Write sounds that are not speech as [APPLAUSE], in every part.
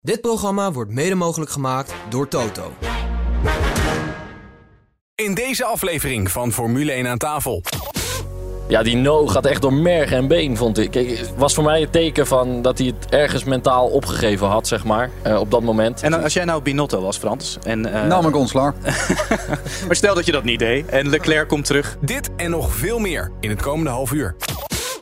Dit programma wordt mede mogelijk gemaakt door Toto. In deze aflevering van Formule 1 aan tafel. Ja, die no gaat echt door merg en been, vond ik. Kijk, Het was voor mij het teken van dat hij het ergens mentaal opgegeven had, zeg maar, eh, op dat moment. En dan, als jij nou Binotto was, Frans. En, eh, Nam ik ontslag. [LAUGHS] maar stel dat je dat niet deed en Leclerc komt terug. Dit en nog veel meer in het komende half uur.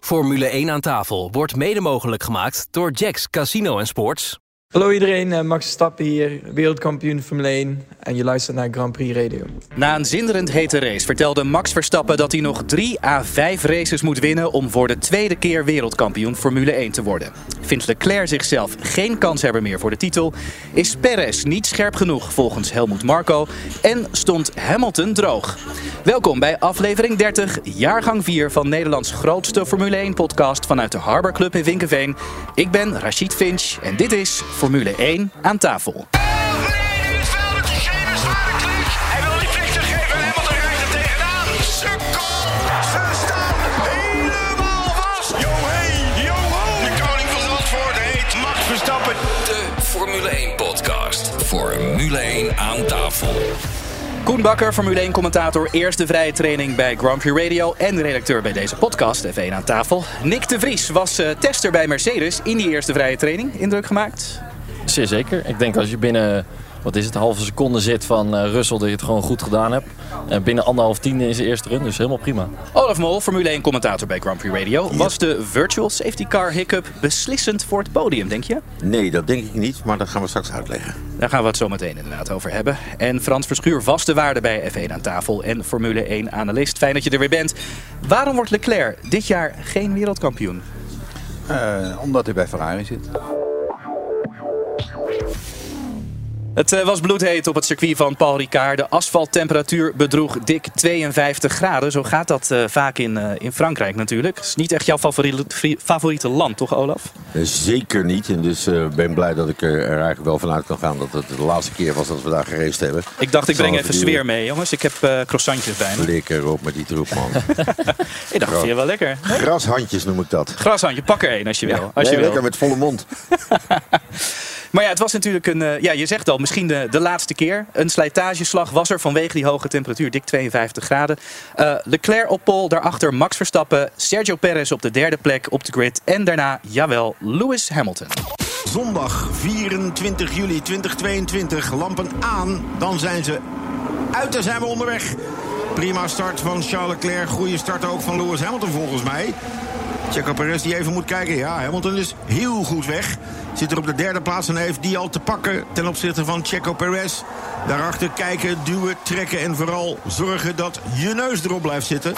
Formule 1 aan tafel wordt mede mogelijk gemaakt door Jacks Casino en Sports. Hallo iedereen, eh, Max Verstappen hier, wereldkampioen Formule 1 en je luistert naar Grand Prix Radio. Na een zinderend hete race vertelde Max Verstappen dat hij nog 3 à 5 races moet winnen om voor de tweede keer wereldkampioen Formule 1 te worden. Vindt Leclerc zichzelf geen kanshebber meer voor de titel, is Perez niet scherp genoeg volgens Helmut Marko en stond Hamilton droog. Welkom bij aflevering 30, jaargang 4 van Nederlands grootste Formule 1 podcast vanuit de Harbor Club in Vinkenveen. Ik ben Rachid Finch en dit is Formule 1 aan tafel. Formule 1 podcast. Formule 1 aan tafel. Koen Bakker, Formule 1 commentator, eerste vrije training bij Grand Prix Radio en redacteur bij deze podcast, F1 aan tafel. Nick de Vries was eh, tester bij Mercedes in die eerste vrije training. Indruk gemaakt? Zeer zeker. Ik denk als je binnen, wat is het, halve seconde zit van eh, Russell, dat je het gewoon goed gedaan hebt. En binnen anderhalf tiende in zijn eerste run, dus helemaal prima. Olaf Mol, Formule 1 commentator bij Grand Prix Radio. Was de virtual safety car hiccup beslissend voor het podium, denk je? Nee, dat denk ik niet, maar dat gaan we straks uitleggen. Daar gaan we het zo meteen inderdaad over hebben. En Frans Verschuur, vaste waarde bij F1 aan tafel en Formule 1 analist. Fijn dat je er weer bent. Waarom wordt Leclerc dit jaar geen wereldkampioen? Eh, omdat hij bij Ferrari zit. Het eh, was bloedheet op het circuit van Paul Ricard. De asfalttemperatuur bedroeg dik 52 graden. Zo gaat dat eh, vaak in, eh, in Frankrijk natuurlijk. Het is niet echt jouw favoriete, favoriete land, toch Olaf? Zeker niet. En dus ik ben blij dat ik er, eigenlijk wel vanuit kan gaan dat het de laatste keer was dat we daar gereisd hebben. Ik dacht, ik breng even verduren. sfeer mee, jongens. Ik heb croissantjes bij me. Lekker op met die troep, man. [LAUGHS] Ik dacht, vind je wel lekker? Grashandjes noem ik dat. Grashandje, pak er één als je wil. Als Nee, je wil. lekker met volle mond. [LAUGHS] Maar ja, het was natuurlijk een, eh, ja, je zegt al, misschien de, de laatste keer. Een slijtageslag was er vanwege die hoge temperatuur, dik 52 graden. Eh, Leclerc op pol, daarachter Max Verstappen, Sergio Perez op de derde plek op de grid. En daarna, jawel, Lewis Hamilton. Zondag 24 juli 2022. Lampen aan, dan zijn ze uit en zijn we onderweg. Prima start van Charles Leclerc. Goede start ook van Lewis Hamilton volgens mij. Checo Perez die even moet kijken. Ja, Hamilton is heel goed weg. Zit er op de derde plaats en heeft die al te pakken ten opzichte van Checo Perez. Daarachter kijken, duwen, trekken en vooral zorgen dat je neus erop blijft zitten.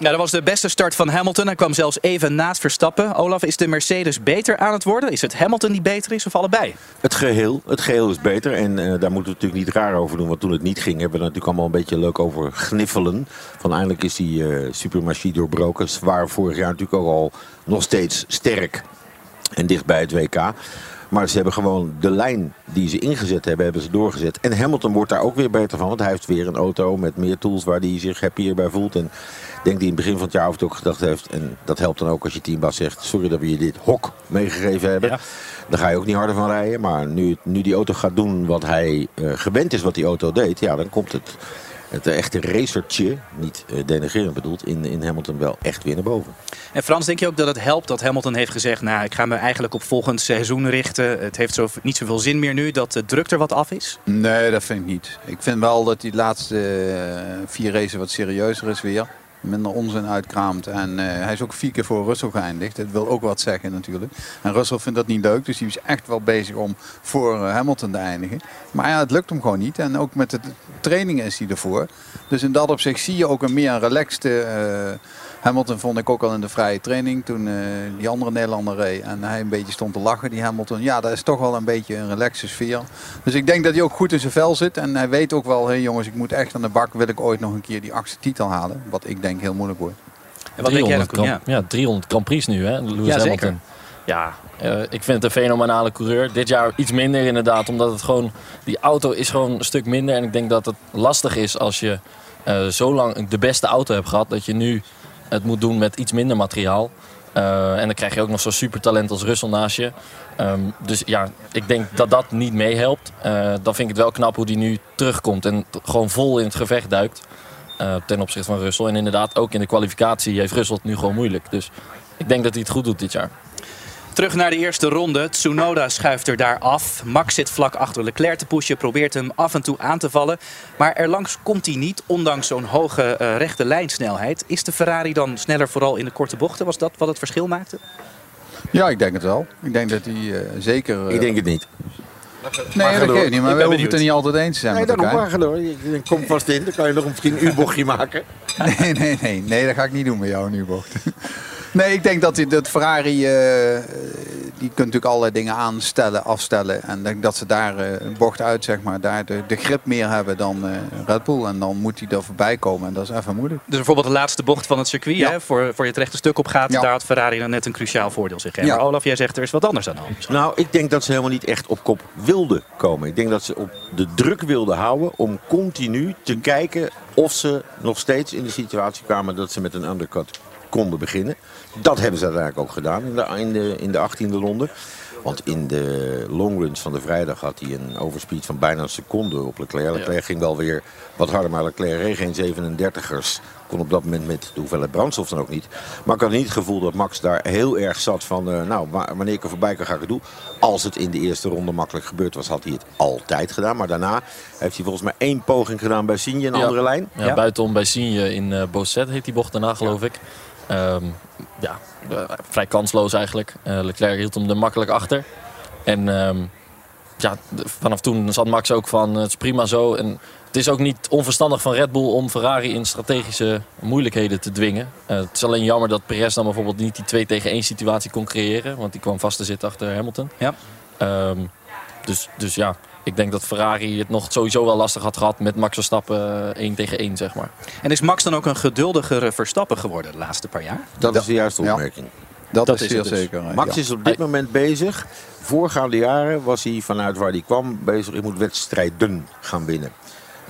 Nou, dat was de beste start van Hamilton. Hij kwam zelfs even naast Verstappen. Olaf, is de Mercedes beter aan het worden? Is het Hamilton die beter is of allebei? Het geheel, het geheel is beter. En eh, daar moeten we natuurlijk niet raar over doen. Want toen het niet ging, hebben we er natuurlijk allemaal een beetje leuk over gniffelen. Van eindelijk is die eh supermachine doorbroken. Zwaar vorig jaar natuurlijk ook al nog steeds sterk. En dicht bij het WK. Maar ze hebben gewoon de lijn die ze ingezet hebben, hebben ze doorgezet. En Hamilton wordt daar ook weer beter van. Want hij heeft weer een auto met meer tools waar hij zich happier bij voelt. En ik denk die in het begin van het jaar of het ook gedacht heeft. En dat helpt dan ook als je teambaas zegt. Sorry dat we je dit hok meegegeven hebben. Ja. Dan ga je ook niet harder van rijden. Maar nu, nu die auto gaat doen wat hij eh, gewend is wat die auto deed. Ja, dan komt het, het echte racertje, niet eh, denigrerend bedoeld, in, in Hamilton wel echt weer naar boven. En Frans, denk je ook dat het helpt dat Hamilton heeft gezegd... nou, ik ga me eigenlijk op volgend seizoen richten. Het heeft zo, niet zoveel zin meer nu dat de druk er wat af is? Nee, dat vind ik niet. Ik vind wel dat die laatste eh, vier races wat serieuzer is weer. Minder onzin uitkraamt. En eh, hij is ook vier keer voor Russell geëindigd. Dat wil ook wat zeggen natuurlijk. En Russell vindt dat niet leuk. Dus hij is echt wel bezig om voor eh, Hamilton te eindigen. Maar ja, het lukt hem gewoon niet. En ook met de trainingen is hij ervoor. Dus in dat opzicht zie je ook een meer relaxed eh, Hamilton vond ik ook al in de vrije training toen eh, die andere Nederlander reed en hij een beetje stond te lachen, die Hamilton. Ja, dat is toch wel een beetje een relaxe sfeer. Dus ik denk dat hij ook goed in zijn vel zit en hij weet ook wel, hé hey jongens, ik moet echt aan de bak, wil ik ooit nog een keer die achtste titel halen. Wat ik denk heel moeilijk wordt. En wat denk jij dan, 300? Grand, ja. 300 Grand Prix nu, hè? Lewis Ja, zeker. Hamilton. Ja, eh, ik vind het een fenomenale coureur. Dit jaar iets minder inderdaad, omdat het gewoon... Die auto is gewoon een stuk minder. En ik denk dat het lastig is als je eh, zo lang de beste auto hebt gehad... dat je nu het moet doen met iets minder materiaal. Eh, en dan krijg je ook nog zo'n supertalent als Russell naast je. Ehm, dus ja, ik denk dat dat niet meehelpt. Eh, dan vind ik het wel knap hoe die nu terugkomt en gewoon vol in het gevecht duikt. eh, ten opzichte van Russell. En inderdaad, ook in de kwalificatie heeft Russell het nu gewoon moeilijk. Dus ik denk dat hij het goed doet dit jaar. Terug naar de eerste ronde. Tsunoda schuift er daar af. Max zit vlak achter Leclerc te pushen. Probeert hem af en toe aan te vallen. Maar erlangs komt hij niet, ondanks zo'n hoge eh, rechte lijnsnelheid. Is de Ferrari dan sneller vooral in de korte bochten? Was dat wat het verschil maakte? Ja, ik denk het wel. Ik denk dat hij eh, zeker... eh, Ik denk het niet. Nee, dat geeft niet. Maar Ik we hoeven het er niet altijd eens te zijn Nee, met daarom elkaar. maar door. Je- Kom vast in, dan kan je nog misschien een U-bochtje maken. [LAUGHS] Nee, nee, nee, nee, dat ga ik niet doen met jou nu, bocht. Nee, ik denk dat, die, dat Ferrari, eh, die kunt natuurlijk allerlei dingen aanstellen, afstellen. En ik denk dat ze daar eh, een bocht uit, zeg maar, daar de, de grip meer hebben dan eh, Red Bull. En dan moet hij er voorbij komen en dat is even moeilijk. Dus bijvoorbeeld de laatste bocht van het circuit, Ja. hè, voor, voor je het rechte stuk op gaat. Ja. Daar had Ferrari dan net een cruciaal voordeel zich. Ja. Maar Olaf, jij zegt er is wat anders aan de hand. Nou, ik denk dat ze helemaal niet echt op kop wilden komen. Ik denk dat ze op de druk wilden houden om continu te kijken of ze nog steeds in de situatie kwamen dat ze met een undercut konden beginnen. Dat hebben ze uiteindelijk ook gedaan in de, in de, in de 18e ronde. Want in de longruns van de vrijdag had hij een overspeed van bijna een seconde op Leclerc. Leclerc ging wel weer wat harder, maar Leclerc reed geen 37ers. Kon op dat moment met de hoeveelheid brandstof dan ook niet. Maar ik had niet het gevoel dat Max daar heel erg zat van... eh, nou, wa- wanneer ik er voorbij kan, ga ik het doen. Als het in de eerste ronde makkelijk gebeurd was, had hij het altijd gedaan. Maar daarna heeft hij volgens mij één poging gedaan bij Sinje, een Ja. andere lijn. Ja, Ja. Buitenom bij Signe in eh Bosset heet die bocht daarna, geloof ik. Ehm, ja, eh, vrij kansloos eigenlijk. Eh, Leclerc hield hem er makkelijk achter. En ehm, ja, vanaf toen zat Max ook van, eh, het is prima zo. En het is ook niet onverstandig van Red Bull om Ferrari in strategische moeilijkheden te dwingen. Het is alleen jammer dat Perez dan bijvoorbeeld niet die 2 tegen 1 situatie kon creëren. Want die kwam vast te zitten achter Hamilton. Ja. Ehm, dus, dus ja, ik denk dat Ferrari het nog sowieso wel lastig had gehad met Max Verstappen eh, 1 tegen 1, zeg maar. En is Max dan ook een geduldigere Verstappen geworden de laatste paar jaar? Dat is de juiste Ja. opmerking. Dat, Dat is het dus. zeker. eh, Max ja. is op dit moment bezig. Voorgaande jaren was hij vanuit waar hij kwam bezig. Ik moet wedstrijden gaan winnen.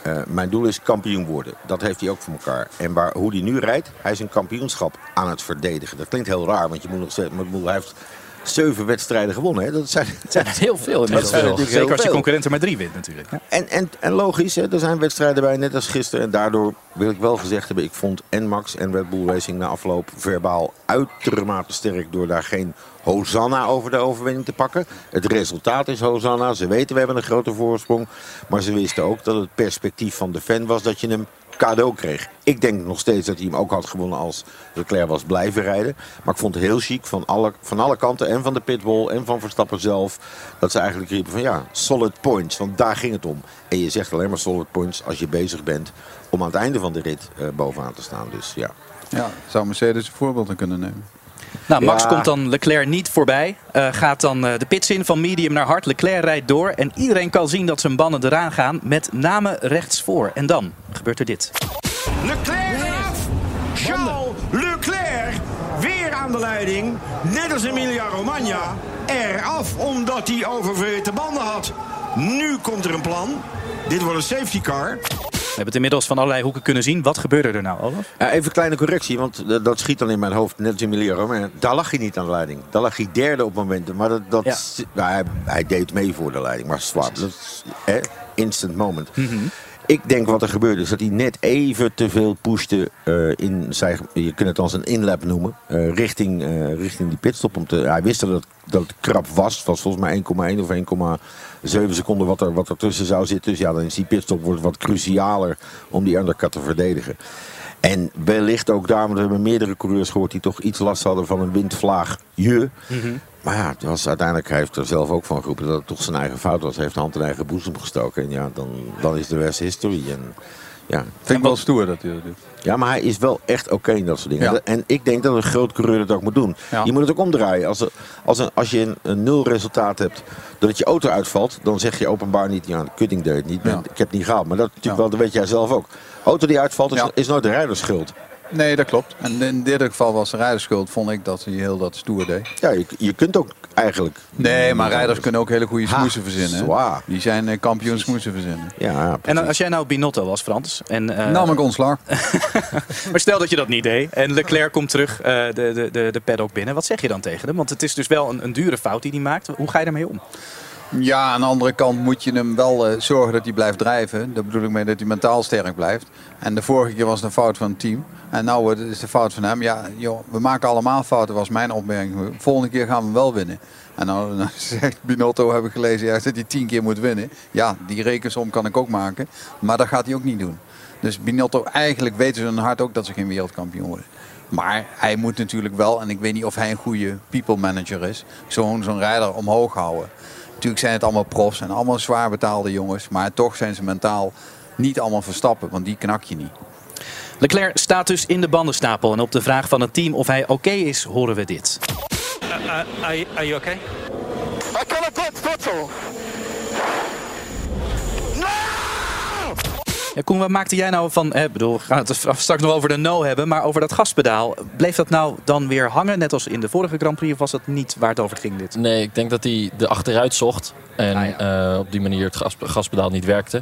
Eh, mijn doel is kampioen worden. Dat heeft hij ook voor elkaar. En waar, hoe hij nu rijdt, hij is een kampioenschap aan het verdedigen. Dat klinkt heel raar, want je moet nog steeds, maar hij heeft zeven wedstrijden gewonnen. Hè? Dat zijn, [LAUGHS] dat zijn Heel veel Dat zijn Zeker heel als je veel. concurrent er maar drie wint natuurlijk. Ja. En, en, en logisch, hè, er zijn wedstrijden bij, net als gisteren. En daardoor wil ik wel gezegd hebben, ik vond en Max en Red Bull Racing na afloop verbaal uitermate sterk door daar geen Hosanna over de overwinning te pakken. Het resultaat is Hosanna. Ze weten we hebben een grote voorsprong. Maar ze wisten ook dat het perspectief van de fan was dat je hem cadeau kreeg. Ik denk nog steeds dat hij hem ook had gewonnen als Leclerc was blijven rijden. Maar ik vond het heel chic van alle, van alle kanten en van de pitbull en van Verstappen zelf. Dat ze eigenlijk riepen van ja, solid points. Want daar ging het om. En je zegt alleen maar solid points als je bezig bent om aan het einde van de rit eh, bovenaan te staan. Dus ja. Ja, zou Mercedes een voorbeeld aan kunnen nemen. Nou, Max Ja. komt dan Leclerc niet voorbij. Eh, gaat dan eh, de pits in van medium naar hard. Leclerc rijdt door. En iedereen kan zien dat zijn banden eraan gaan. Met name rechtsvoor. En dan gebeurt er dit. Leclerc eraf. Charles Leclerc weer aan de leiding. Net als Emilia Romagna. Eraf omdat hij oververhitte banden had. Nu komt er een plan. Dit wordt een safety car. We hebben het inmiddels van allerlei hoeken kunnen zien. Wat gebeurde er nou, Olaf? Ja, even een kleine correctie, want dat schiet dan in mijn hoofd. Net als Emilia Romagna. Daar lag hij niet aan de leiding. Daar lag hij derde op momenten. Maar dat, dat, Ja. nou, hij, hij deed mee voor de leiding. Maar zwart, dat is hè, instant moment. Mhm. Ik denk wat er gebeurde is dat hij net even te veel pushte eh, in zijn, je kunt het als een inlap noemen, eh, richting, eh, richting die pitstop. Om te, hij wist dat het, dat krap was. Het was volgens mij 1,1 of 1,7 seconden wat er, wat er tussen zou zitten. Dus ja, dan is die pitstop wordt wat crucialer om die undercut te verdedigen. En wellicht ook daar, want we hebben meerdere coureurs gehoord die toch iets last hadden van een windvlaagje. Maar ja, het was, uiteindelijk hij heeft er zelf ook van geroepen dat het toch zijn eigen fout was. Hij heeft de hand in eigen boezem gestoken. En ja, dan, dan is de rest history. En, ja. Vind ik wel stoer dat hij dat doet. ja, maar hij is wel echt oké in dat soort dingen. Ja. En ik denk dat een groot coureur dat ook moet doen. Ja. Je moet het ook omdraaien. Als, er- als, een, als je een, een nul resultaat hebt dat je auto uitvalt, dan zeg je openbaar niet, ja, Kutting deed het niet, Ja. ik heb het niet gehaald. Maar dat, natuurlijk Ja. wel, dat weet jij zelf ook. Auto die uitvalt is, Ja. is nooit de rijderschuld. Nee, dat klopt. En in dit geval was de rijderschuld, vond ik dat hij heel dat stoer deed. Ja, je, je kunt ook eigenlijk... Nee, maar rijders kunnen ook hele goede smoesen verzinnen. hè. zwaar. Die zijn eh, kampioen smoesen verzinnen. Ja, En als jij nou Binotto was, Frans. En, eh, Nam ik ontslag. [LAUGHS] maar stel dat je dat niet deed. En Leclerc komt terug eh, de, de, de, de paddock binnen. Wat zeg je dan tegen hem? Want het is dus wel een, een dure fout die hij maakt. Hoe ga je daarmee om? Ja, aan de andere kant moet je hem wel eh, zorgen dat hij blijft drijven. Daar bedoel ik mee dat hij mentaal sterk blijft. En de vorige keer was het een fout van het team. En nou het is de fout van hem. Ja, joh, we maken allemaal fouten, was mijn opmerking. Volgende keer gaan we wel winnen. En nou, [LAUGHS] zegt Binotto, heb ik gelezen, ja, dat hij tien keer moet winnen. Ja, die rekensom kan ik ook maken. Maar dat gaat hij ook niet doen. Dus Binotto, eigenlijk weten ze hun hart ook dat ze geen wereldkampioen worden. Maar hij moet natuurlijk wel, en ik weet niet of hij een goede people manager is, zo'n zo'n rijder omhoog houden. Natuurlijk zijn het allemaal profs en allemaal zwaar betaalde jongens. Maar toch zijn ze mentaal niet allemaal verstappen, want die knak je niet. Leclerc staat dus in de bandenstapel. En op de vraag van het team of hij oké is, horen we dit. are, are you okay? I a good Koen, wat maakte jij nou van... Ik bedoel, we gaan het straks nog over de no hebben. Maar over dat gaspedaal. Bleef dat nou dan weer hangen? Net als in de vorige Grand Prix? Of was dat niet waar het over ging dit? Nee, ik denk dat hij de achteruit zocht. En eh, op die manier het gas, gaspedaal niet werkte.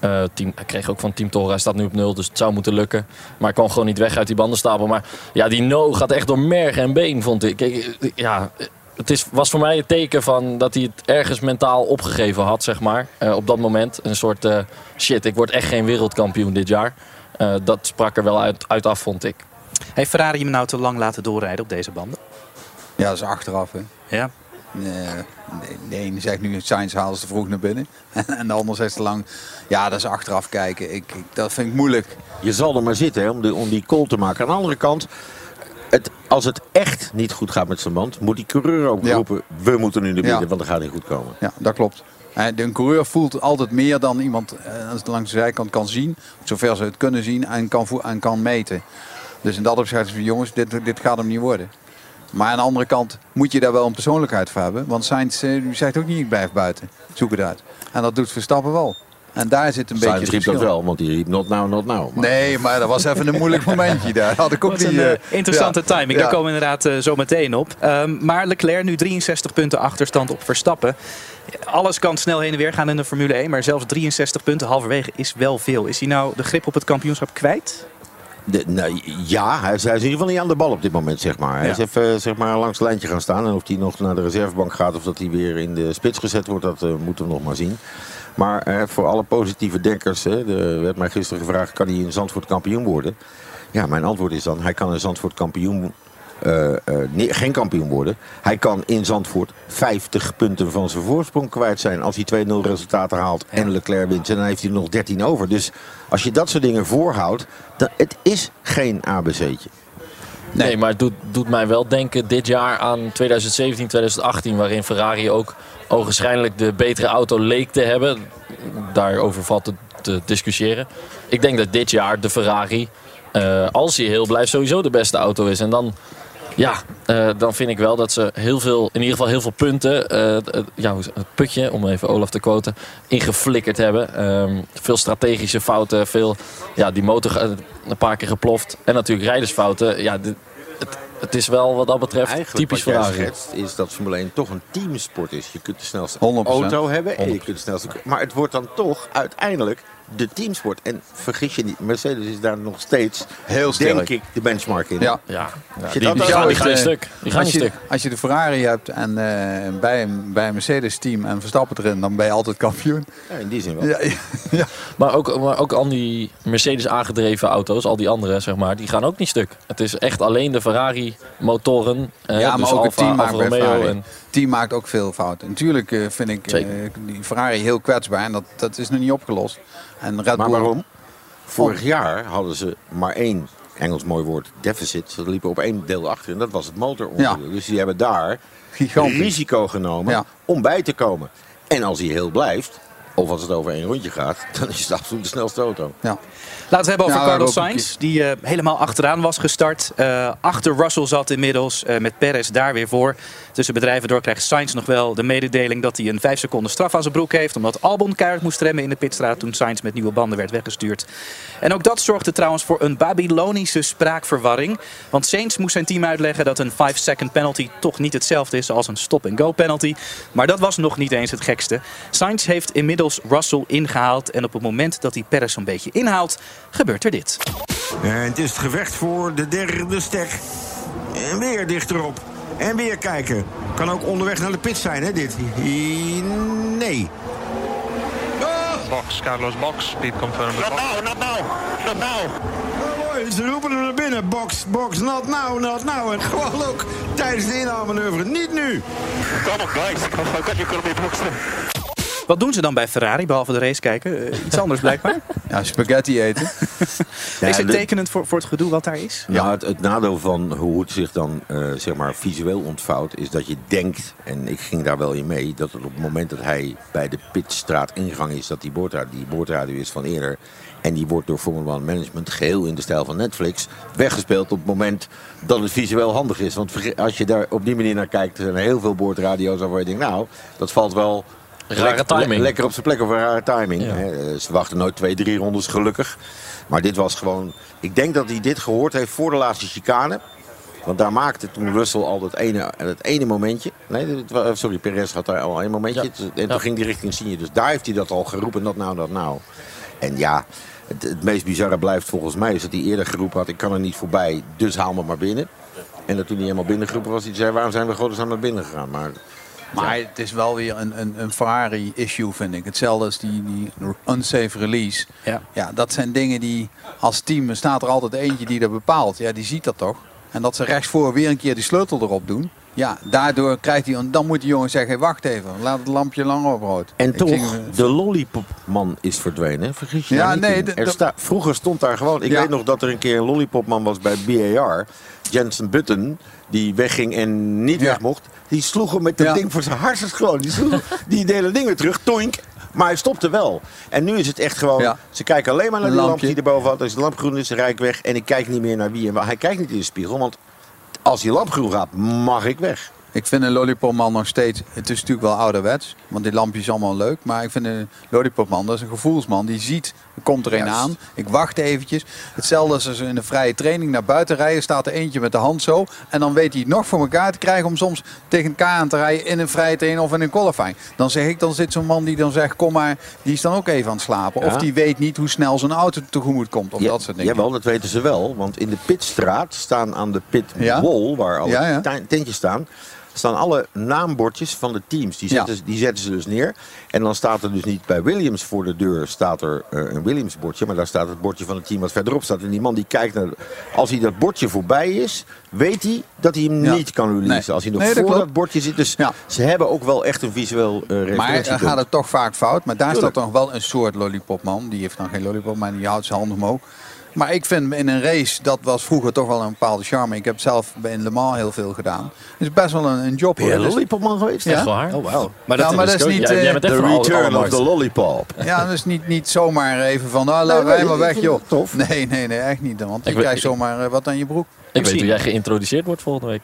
Eh, team, hij kreeg ook van Team Toro. Hij staat nu op nul, dus het zou moeten lukken. Maar hij kwam gewoon niet weg uit die bandenstapel. Maar ja, die no gaat echt door merg en been, vond ik. Kijk, eh, ja, het is, was voor mij het teken van dat hij het ergens mentaal opgegeven had, zeg maar. eh, op dat moment. Een soort eh, shit, ik word echt geen wereldkampioen dit jaar. Eh, dat sprak er wel uit, uit af, vond ik. Heeft Ferrari hem nou te lang laten doorrijden op deze banden? Ja, dat is achteraf. Hè. Ja. Nee, nee, de ene zegt nu Sainz haalde ze te vroeg naar binnen. [LAUGHS] En de ander zegt te lang. Ja, dat is achteraf kijken. Ik, ik, dat vind ik moeilijk. Je zal er maar zitten hè, om, die, om die call te maken. Aan de andere kant, het, als het echt niet goed gaat met zijn band, moet die coureur ook roepen: we moeten nu naar binnen, Ja. want dat gaat niet goed komen. Ja, dat klopt. De- Een coureur voelt altijd meer dan iemand eh, langs de zijkant kan zien. Zover ze het kunnen zien en kan, en kan meten. Dus in dat opzicht is van jongens, dit, dit gaat hem niet worden. Maar aan de andere kant moet je daar wel een persoonlijkheid voor hebben. Want Sainz zegt ook niet, ik blijf buiten. Zoek het uit. En dat doet Verstappen wel. En daar zit een beetje riep dat wel, want die riep not now, not now. Maar Nee, maar dat was even een moeilijk momentje daar. Had ik ook Wat niet, een eh, eh, interessante ja. timing. Ja. Daar komen we inderdaad eh, zo meteen op. Ehm, maar Leclerc nu 63 punten achterstand op Verstappen. Alles kan snel heen en weer gaan in de Formule 1. Maar zelfs 63 punten halverwege is wel veel. Is hij nou de grip op het kampioenschap kwijt? De, nou, ja, hij is, hij is in ieder geval niet aan de bal op dit moment, zeg maar. Hij Ja. is even zeg maar, langs het lijntje gaan staan. En of hij nog naar de reservebank gaat of dat hij weer in de spits gezet wordt, dat moeten we nog maar zien. Maar eh, voor alle positieve denkers, hè, de, werd mij gisteren gevraagd, kan hij in Zandvoort kampioen worden? Ja, mijn antwoord is dan, hij kan in Zandvoort kampioen eh, eh, nee, geen kampioen worden. Hij kan in Zandvoort 50 punten van zijn voorsprong kwijt zijn als hij 2-0 resultaten haalt en Leclerc wint. En dan heeft hij er nog 13 over. Dus als je dat soort dingen voorhoudt, dan, het is geen ABC'tje. Nee, maar het doet, doet mij wel denken dit jaar aan 2017, 2018, waarin Ferrari ook ogenschijnlijk de betere auto leek te hebben. Daarover valt te, discussiëren. Ik denk dat dit jaar de Ferrari, eh, als hij heel blijft, sowieso de beste auto is. En dan, ja, eh, dan vind ik wel dat ze heel veel, in ieder geval heel veel punten, eh, het- ja, het putje, om even Olaf te quoten, ingeflikkerd hebben. Ehm, veel strategische fouten, veel, ja, die motor een paar keer geploft. En natuurlijk rijdersfouten. Ja, dit- het, het is wel wat dat betreft Eigenlijk typisch wat jij Ferrari. schetst, is dat Formule 1 toch een teamsport is. Je kunt de snelste 100%. auto hebben en je kunt de snelste... Maar het wordt dan toch uiteindelijk de teamsport. En vergis je niet, Mercedes is daar nog steeds, Heel sterk. denk ik, de benchmark in. Ja. Ja, Als je die, dat die gaan, die het, gaan een eh, stuk. Die gaan als, een je, stuk. als je de Ferrari hebt en eh, bij, een, bij een Mercedes team en Verstappen erin, dan ben je altijd kampioen. Ja, in die zin wel. Ja, ja. [LAUGHS] Maar ook, maar ook al die Mercedes aangedreven auto's, al die andere zeg maar, die gaan ook niet stuk. Het is echt alleen de Ferrari motoren. eh, ja, maar dus ook het Alfa, team maakt Alfa bij Romeo Ferrari. en Het team maakt ook veel fouten. Natuurlijk eh, vind ik eh, die Ferrari heel kwetsbaar en dat, dat is nog niet opgelost. En Red Maar Bull, waarom? Vorig jaar hadden ze maar één, Engels mooi woord, deficit. Ze liepen op één deel achter en dat was het motoronderdeel. Ja. Dus die hebben daar Gigantisch. risico genomen Ja. om bij te komen. En als hij heel blijft, of als het over één rondje gaat, [LAUGHS] dan is het absoluut de snelste auto. Ja. Laten we het hebben over Ja, Carlos Sainz, die eh, helemaal achteraan was gestart. Eh, achter Russell zat inmiddels, eh, met Perez daar weer voor. Tussen bedrijven door krijgt Sainz nog wel de mededeling dat hij een 5 seconden straf aan zijn broek heeft. Omdat Albon keihard moest remmen in de pitstraat toen Sainz met nieuwe banden werd weggestuurd. En ook dat zorgde trouwens voor een Babylonische spraakverwarring. Want Sainz moest zijn team uitleggen dat een 5-second penalty toch niet hetzelfde is als een stop-and-go penalty. Maar dat was nog niet eens het gekste. Sainz heeft inmiddels Russell ingehaald. En op het moment dat hij Perez zo'n beetje inhaalt, gebeurt er dit. En het is het gevecht voor de derde stek. En weer dichterop. En weer kijken. Kan ook onderweg naar de pit zijn, hè, dit? Nee. Box, Carlos box. Speed confirmed. Not now, not now, not now. Oh, mooi, ze roepen er naar binnen. Box, box, not now, not now. En gewoon ook tijdens de inhaalmanoeuvre. Niet nu. Come on, guys. How can you call me box? Wat doen ze dan bij Ferrari, behalve de race kijken? Eh, iets anders blijkbaar. [LAUGHS] Ja, spaghetti eten. [LAUGHS] is het tekenend voor, voor het gedoe wat daar is? Ja, het, het nadeel van hoe het zich dan eh, zeg maar visueel ontvouwt, is dat je denkt, en ik ging daar wel in mee, dat het op het moment dat hij bij de pitstraat ingang is, dat die boordradio, die boordradio is van eerder. En die wordt door Formula One Management geheel in de stijl van Netflix weggespeeld op het moment dat het visueel handig is. Want als je daar op die manier naar kijkt, er zijn heel veel boordradio's waarvan je denkt, nou, dat valt wel Rare timing. le- lekker op zijn plek of een rare timing. Ja. hè. Eh, Ze wachten nooit twee, drie rondes gelukkig. Maar dit was gewoon... Ik denk dat hij dit gehoord heeft voor de laatste chicane. Want daar maakte toen Russell al dat ene, dat ene momentje. Nee, wa- sorry, Perez had daar al een momentje. Ja. En toen Ja. ging hij richting Signe. Dus daar heeft hij dat al geroepen. Dat nou, dat nou. En ja, het, het meest bizarre blijft volgens mij... is dat hij eerder geroepen had... ik kan er niet voorbij, dus haal me maar binnen. En dat toen hij helemaal binnengeroepen was... hij zei, waarom zijn we godesnaam naar binnen gegaan? Maar Maar het is wel weer een, een, een Ferrari-issue, vind ik. Hetzelfde als die, die unsafe release. Ja. Ja, dat zijn dingen die als team er staat er altijd eentje die dat bepaalt. Ja, die ziet dat toch. En dat ze rechtsvoor weer een keer die sleutel erop doen. Ja, daardoor krijgt hij, dan moet die jongen zeggen, wacht even, laat het lampje langer op rood. En Ik toch, ging- de lollipopman is verdwenen. Vergis je Ja, nee, Er sta- vroeger stond daar gewoon... Ik Ja. weet nog dat er een keer een lollipopman was bij BAR. Jensen Button, die wegging en niet Ja. weg mocht. Die sloeg hem met dat Ja. ding voor zijn hartstikke gewoon. Die sloeg die hele ding weer terug, toink. Maar hij stopte wel. En nu is het echt gewoon... Ja. Ze kijken alleen maar naar die lamp die erboven had. Als de lamp groen is, rijd ik weg. En ik kijk niet meer naar wie. en waar. Hij kijkt niet in de spiegel, want... Als die lamp groen gaat, mag ik weg. Ik vind een lollipopman nog steeds, het is natuurlijk wel ouderwets, want die lampjes is allemaal leuk. Maar ik vind een lollipopman, dat is een gevoelsman. Die ziet, er komt er een aan. Ik wacht eventjes. Hetzelfde als als ze in een vrije training naar buiten rijden, staat er eentje met de hand zo. En dan weet hij het nog voor elkaar te krijgen om soms tegen elkaar aan te rijden in een vrije training of in een qualifying. Dan zeg ik, dan zit zo'n man die dan zegt, kom maar, die is dan ook even aan het slapen. Ja. Of die weet niet hoe snel zijn auto tegemoet komt. Of Ja, dat soort dingen. Jawel, dat weten ze wel. Want in de pitstraat staan aan de pitwall, Ja? waar alle Ja, tentjes staan, staan alle naambordjes van de teams. Die zetten, Ja. die zetten ze dus neer. En dan staat er dus niet bij Williams voor de deur staat er eh, een Williams bordje. Maar daar staat het bordje van het team wat verderop staat. En die man die kijkt naar... Als hij dat bordje voorbij is, weet hij dat hij hem Ja. niet kan releasen. Nee. Als hij nog Nee, dat voor klopt. dat bordje zit. Dus Ja. ze hebben ook wel echt een visueel eh Maar dan gaat het toch vaak fout. Maar daar Tuurlijk. staat nog wel een soort lollipopman. Die heeft dan geen lollipop, maar die houdt zijn handen omhoog. Maar ik vind in een race, dat was vroeger toch wel een bepaalde charme. Ik heb zelf bij in Le Mans heel veel gedaan. Het is best wel een, een job. Ben je hoor. Dus- lollipopman geweest? Ja. Echt waar? Oh, wauw. Maar Ja, maar dat is niet, Jij, jij eh, alle- return of the lollipop. Ja, dus niet, niet zomaar even van, nou, laat Nee, wij maar weg, joh. tof. Nee, nee, nee, echt niet. Want je Ik krijgt zomaar eh, wat aan je broek. Ik weet hoe jij geïntroduceerd wordt volgende week.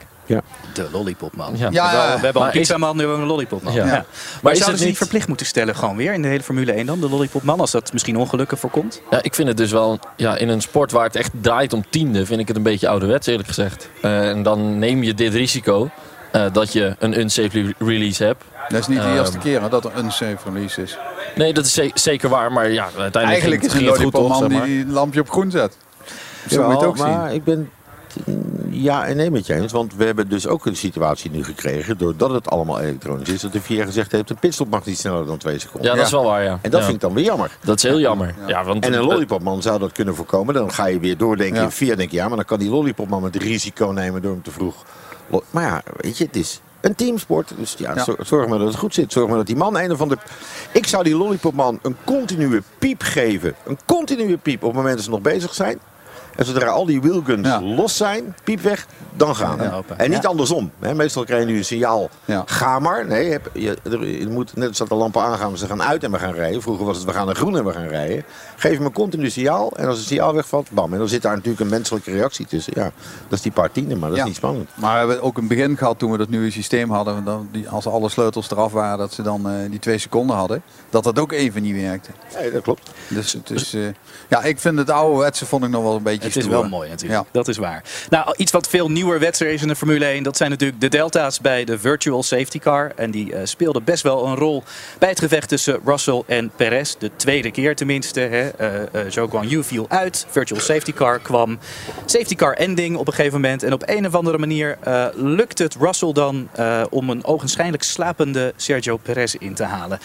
De lollipopman. Ja. Ja, we, hebben al een is- pizzaman, nu hebben we een lollipopman. Ja. Ja. Maar Maar is zouden het ze niet verplicht moeten stellen gewoon weer in de hele Formule 1 dan, de lollipopman, als dat misschien ongelukken voorkomt? Ja, ik vind het dus wel, ja, in een sport waar het echt draait om tiende, vind ik het een beetje ouderwets eerlijk gezegd. Eh, en dan neem je dit risico eh, dat je een unsafe re- release hebt. Dat is niet de Ehm, eerste keer hè, dat er een safe release is. Nee, dat is ze- zeker waar, maar ja, uiteindelijk Eigenlijk ging, is een ging het goed zeg maar. die die lampje op groen zet. Zo moet je het Ja, ook maar zien. ik ben ja en nee met je eens. Want we hebben dus ook een situatie nu gekregen, doordat het allemaal elektronisch is, dat de VIA gezegd heeft, een pitstop mag niet sneller dan twee seconden. Ja, dat is wel waar, ja. En dat Ja. vind ik dan weer jammer. Dat is heel jammer. Ja. want, En een lollipopman zou dat kunnen voorkomen. Dan ga je weer doordenken. Ja. in VIA denk je, ja, maar dan kan die lollipopman het risico nemen door hem te vroeg. Maar ja, weet je, het is een teamsport. Dus ja, Ja. zor- zorg maar dat het goed zit. Zorg maar dat die man een of andere... Ik zou die lollipopman een continue piep geven. Een continue piep op het moment dat ze nog bezig zijn. En zodra al die wheelguns Ja. los zijn, piep weg, dan gaan we. Ja. En niet Ja. andersom. Hè. Meestal krijg je nu een signaal, ga maar. Nee, je, je moet net als dat de lampen aangaan, ze gaan uit en we gaan rijden. Vroeger was het, we gaan naar groen en we gaan rijden. Geef een continu signaal en als het signaal wegvalt, bam. En dan zit daar natuurlijk een menselijke reactie tussen. Ja, dat is die paar tienden, maar dat is niet spannend. Maar we hebben ook een begin gehad toen we dat nieuwe systeem hadden. Dan die, als alle sleutels eraf waren, dat ze dan eh, die twee seconden hadden. Dat dat ook even niet werkte. Nee, dat klopt. Dus eh, ja, ik vind het ouderwetse vond ik nog wel een beetje Het is wel mooi natuurlijk, Ja. dat is waar. Nou, iets wat veel nieuwer wetser is in de Formule 1, dat zijn natuurlijk de delta's bij de virtual safety car. En die eh, speelden best wel een rol bij het gevecht tussen Russell en Perez. De tweede keer tenminste. Hè. Eh, Zhou Guanyu viel uit, virtual safety car kwam. Safety car ending op een gegeven moment. En op een of andere manier eh, lukt het Russell dan eh, om een ogenschijnlijk slapende Sergio Perez in te halen.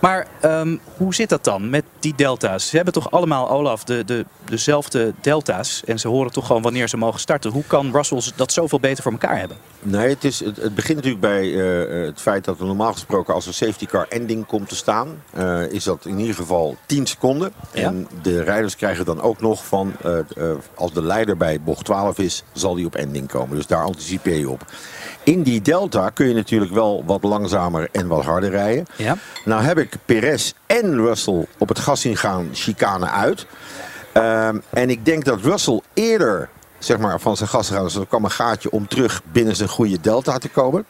Maar ehm, hoe zit dat dan met die delta's? Ze hebben toch allemaal, Olaf, de, de, dezelfde delta's. En ze horen toch gewoon wanneer ze mogen starten. Hoe kan Russell dat zoveel beter voor elkaar hebben? Nee, het, is, het, het begint natuurlijk bij eh, het feit dat er normaal gesproken als een safety car ending komt te staan, eh, is dat in ieder geval 10 seconden. Ja. En de rijders krijgen dan ook nog van, eh, als de leider bij bocht 12 is, zal die op ending komen. Dus daar anticipeer je op. In die delta kun je natuurlijk wel wat langzamer en wat harder rijden. Ja. Nou heb ik Perez en Russell op het gas zien gaan, chicane uit. Ehm, en ik denk dat Russell eerder zeg maar, van zijn gas gaan. Dus er kwam een gaatje om terug binnen zijn goede delta te komen.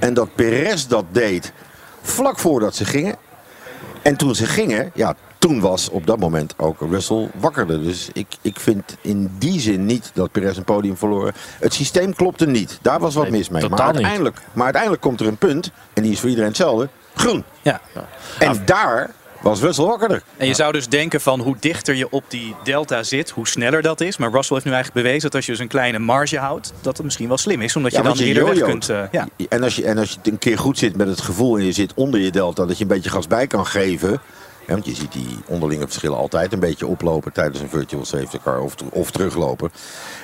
En dat Perez dat deed vlak voordat ze gingen. En toen ze gingen, ja, toen was op dat moment ook Russell wakkerder. Dus ik, ik vind in die zin niet dat Perez een podium verloren. Het systeem klopte niet. Daar was wat Nee, mis mee. Maar uiteindelijk, maar uiteindelijk komt er een punt. En die is voor iedereen hetzelfde. Groen. Ja. En daar was Russell wakkerder. En je zou dus denken van hoe dichter je op die delta zit, hoe sneller dat is. Maar Russell heeft nu eigenlijk bewezen dat als je dus een kleine marge houdt, dat het misschien wel slim is. Omdat je dan je eerder weg kunt. eh, ja. En als, je, en als je een keer goed zit met het gevoel en je zit onder je delta, dat je een beetje gas bij kan geven. Want je ziet die onderlinge verschillen altijd een beetje oplopen tijdens een virtual safety car of, of teruglopen.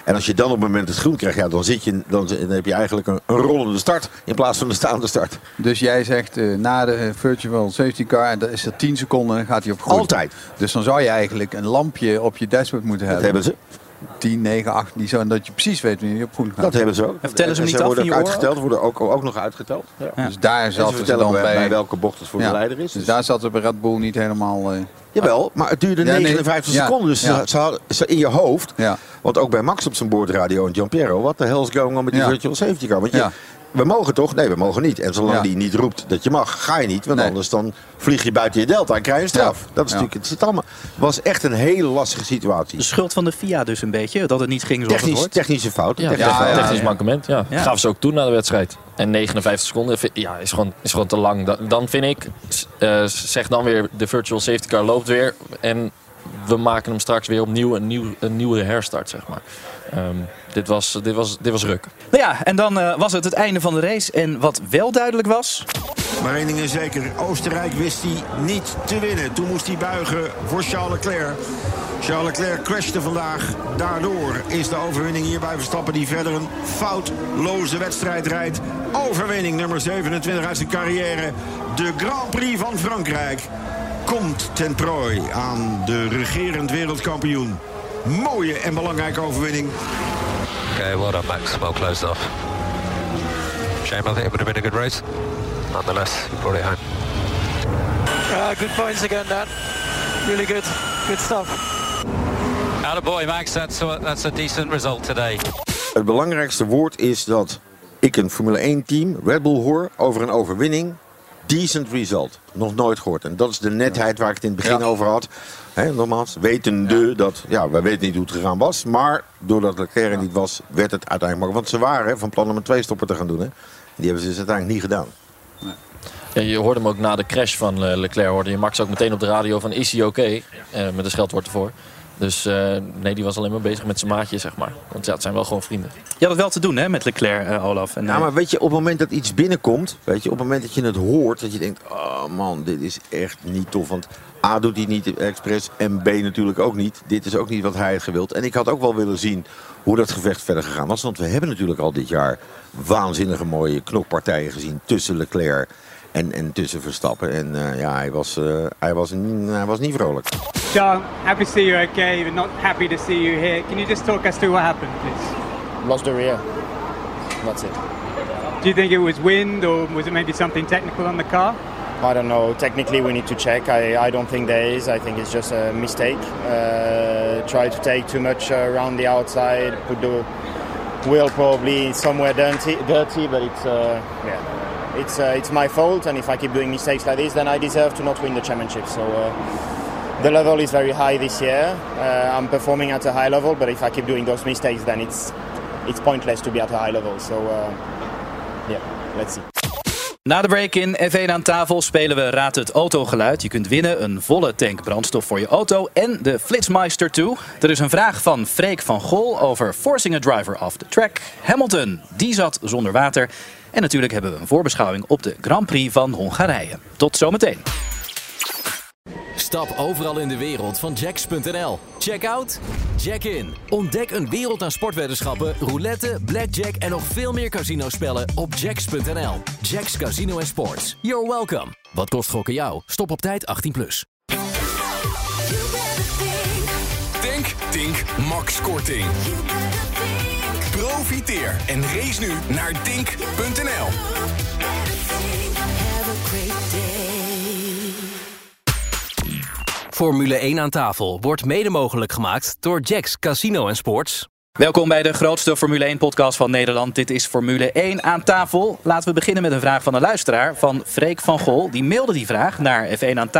En als je dan op het moment het groen krijgt, ja, dan, zit je, dan, dan heb je eigenlijk een, een rollende start in plaats van een staande start. Dus jij zegt eh, na de virtual safety car, dat is er 10 seconden, gaat hij op groen. Altijd. Dus dan zou je eigenlijk een lampje op je dashboard moeten Dat hebben. hebben ze. 10, 9, 8, die zo, dat je precies weet wanneer je op groen gaat. Dat hebben ze ook. vertellen ze hem En niet af worden in ook uitgeteld, worden ook, ook nog uitgeteld. Ja. Dus daar En zat ze vertellen dan bij, welke bocht het voor Ja. de leider is. Dus Dus daar zat ze bij Red Bull niet helemaal. eh, Jawel, maar het duurde Ja, nee, 59 ja, seconden. Dus ja. ze, hadden, ze in je hoofd. Ja. Want ook bij Max op zijn boordradio en Giampiero. Wat de hell is going on met die Ja. virtual safety car? Want je. We mogen toch? Nee, we mogen niet. En zolang Ja. die niet roept dat je mag, ga je niet. Want Nee. anders dan vlieg je buiten je delta en krijg je een straf. Ja. Dat is Ja. natuurlijk, het zit allemaal, was echt een hele lastige situatie. De schuld van de FIA dus een beetje, dat het niet ging zoals het Technisch, hoort. technische fout. Ja, technische technisch ja. mankement. Ja. Ja. Gaven ze ook toe na de wedstrijd. En 59 seconden ja, is, gewoon, is gewoon te lang. Dan, dan vind ik, eh, zeg dan weer, de virtual safety car loopt weer. En we maken hem straks weer opnieuw een, nieuw, een nieuwe herstart, zeg maar. Ehm, dit, was, dit, was, dit was ruk. Nou ja, en dan eh, was het het einde van de race. En wat wel duidelijk was, Maar één ding is zeker, Oostenrijk wist hij niet te winnen. Toen moest hij buigen voor Charles Leclerc. Charles Leclerc crashte vandaag. Daardoor is de overwinning hier bij Verstappen... die verder een foutloze wedstrijd rijdt. Overwinning nummer 27 uit zijn carrière. De Grand Prix van Frankrijk komt ten prooi aan de regerend wereldkampioen. Mooie en belangrijke overwinning. Okay, well done, Max. Well closed off. Shame, I think it would have been a good race. Nonetheless, you brought it home. Uh, good points again, Dan. Really good. Good stuff. boy, Max. That's a, that's a decent result today. Het belangrijkste woord is dat ik een Formule 1 team, Red Bull, hoor over een overwinning. Decent result. Nog nooit gehoord. En dat is de netheid waar ik het in het begin Ja. over had. Hè, nogmaals, wetende dat, ja, wij weten niet hoe het gegaan was. Maar doordat Leclerc er niet was, werd het uiteindelijk maar. Want ze waren hè, van plan om een twee-stopper te gaan doen. Hè. Die hebben ze dus uiteindelijk niet gedaan. Ja, je hoorde hem ook na de crash van eh, Leclerc. Hoorde je Max ook meteen op de radio van is hij oké? Eh, met een scheldwoord ervoor. Dus eh, nee, die was alleen maar bezig met zijn maatje, zeg maar. Want ja, het zijn wel gewoon vrienden. je had het wel te doen hè, met Leclerc, eh, Olaf. En, Ja, eh, maar weet je, op het moment dat iets binnenkomt, weet je, op het moment dat je het hoort, dat je denkt, oh man, dit is echt niet tof. Want A doet hij niet expres en B natuurlijk ook niet. Dit is ook niet wat hij had gewild. En ik had ook wel willen zien hoe dat gevecht verder gegaan was. Want we hebben natuurlijk al dit jaar waanzinnige mooie knokpartijen gezien tussen Leclerc En, en tussen Verstappen. En uh, ja, hij was, uh, hij, was, hij was niet vrolijk. Sean, happy to see you okay, but not happy to see you here. Can you just talk us through what happened, please? Lost the rear. That's it. Do you think it was wind or was it maybe something technical on the car? I don't know. Technically, we need to check. I, I don't think there is. I think it's just a mistake. Uh, try to take too much around the outside, put the wheel probably somewhere dirty, dirty but it's uh, yeah, it's uh, it's my fault. And if I keep doing mistakes like this, then I deserve to not win the championship. So. Uh, the level is very high this year. Uh, I'm performing at a high level, but if I keep doing those mistakes, then it's it's pointless to be at a high level. So, uh, yeah, let's see. Na de break in F1 aan tafel spelen we Raad het autogeluid. Je kunt winnen een volle tank brandstof voor je auto en de Flitsmeister 2. Er is een vraag van Freek van Gol over forcing a driver off the track. Hamilton, die zat zonder water. En natuurlijk hebben we een voorbeschouwing op de Grand Prix van Hongarije. Tot zometeen. Stap overal in de wereld van Jacks.nl. Check out, check in. Ontdek een wereld aan sportweddenschappen, roulette, blackjack en nog veel meer casinospellen op Jacks.nl. Jacks Casino en Sports. You're welcome. Wat kost gokken jou? Stop op tijd 18+. Plus. Tink, Max Korting. Profiteer en race nu naar Dink.nl. Formule 1 aan tafel wordt mede mogelijk gemaakt door Jacks Casino en Sports. Welkom bij de grootste Formule 1-podcast van Nederland. Dit is Formule 1 aan tafel. Laten we beginnen met een vraag van een luisteraar, van Freek van Gol. Die mailde die vraag naar f1 aan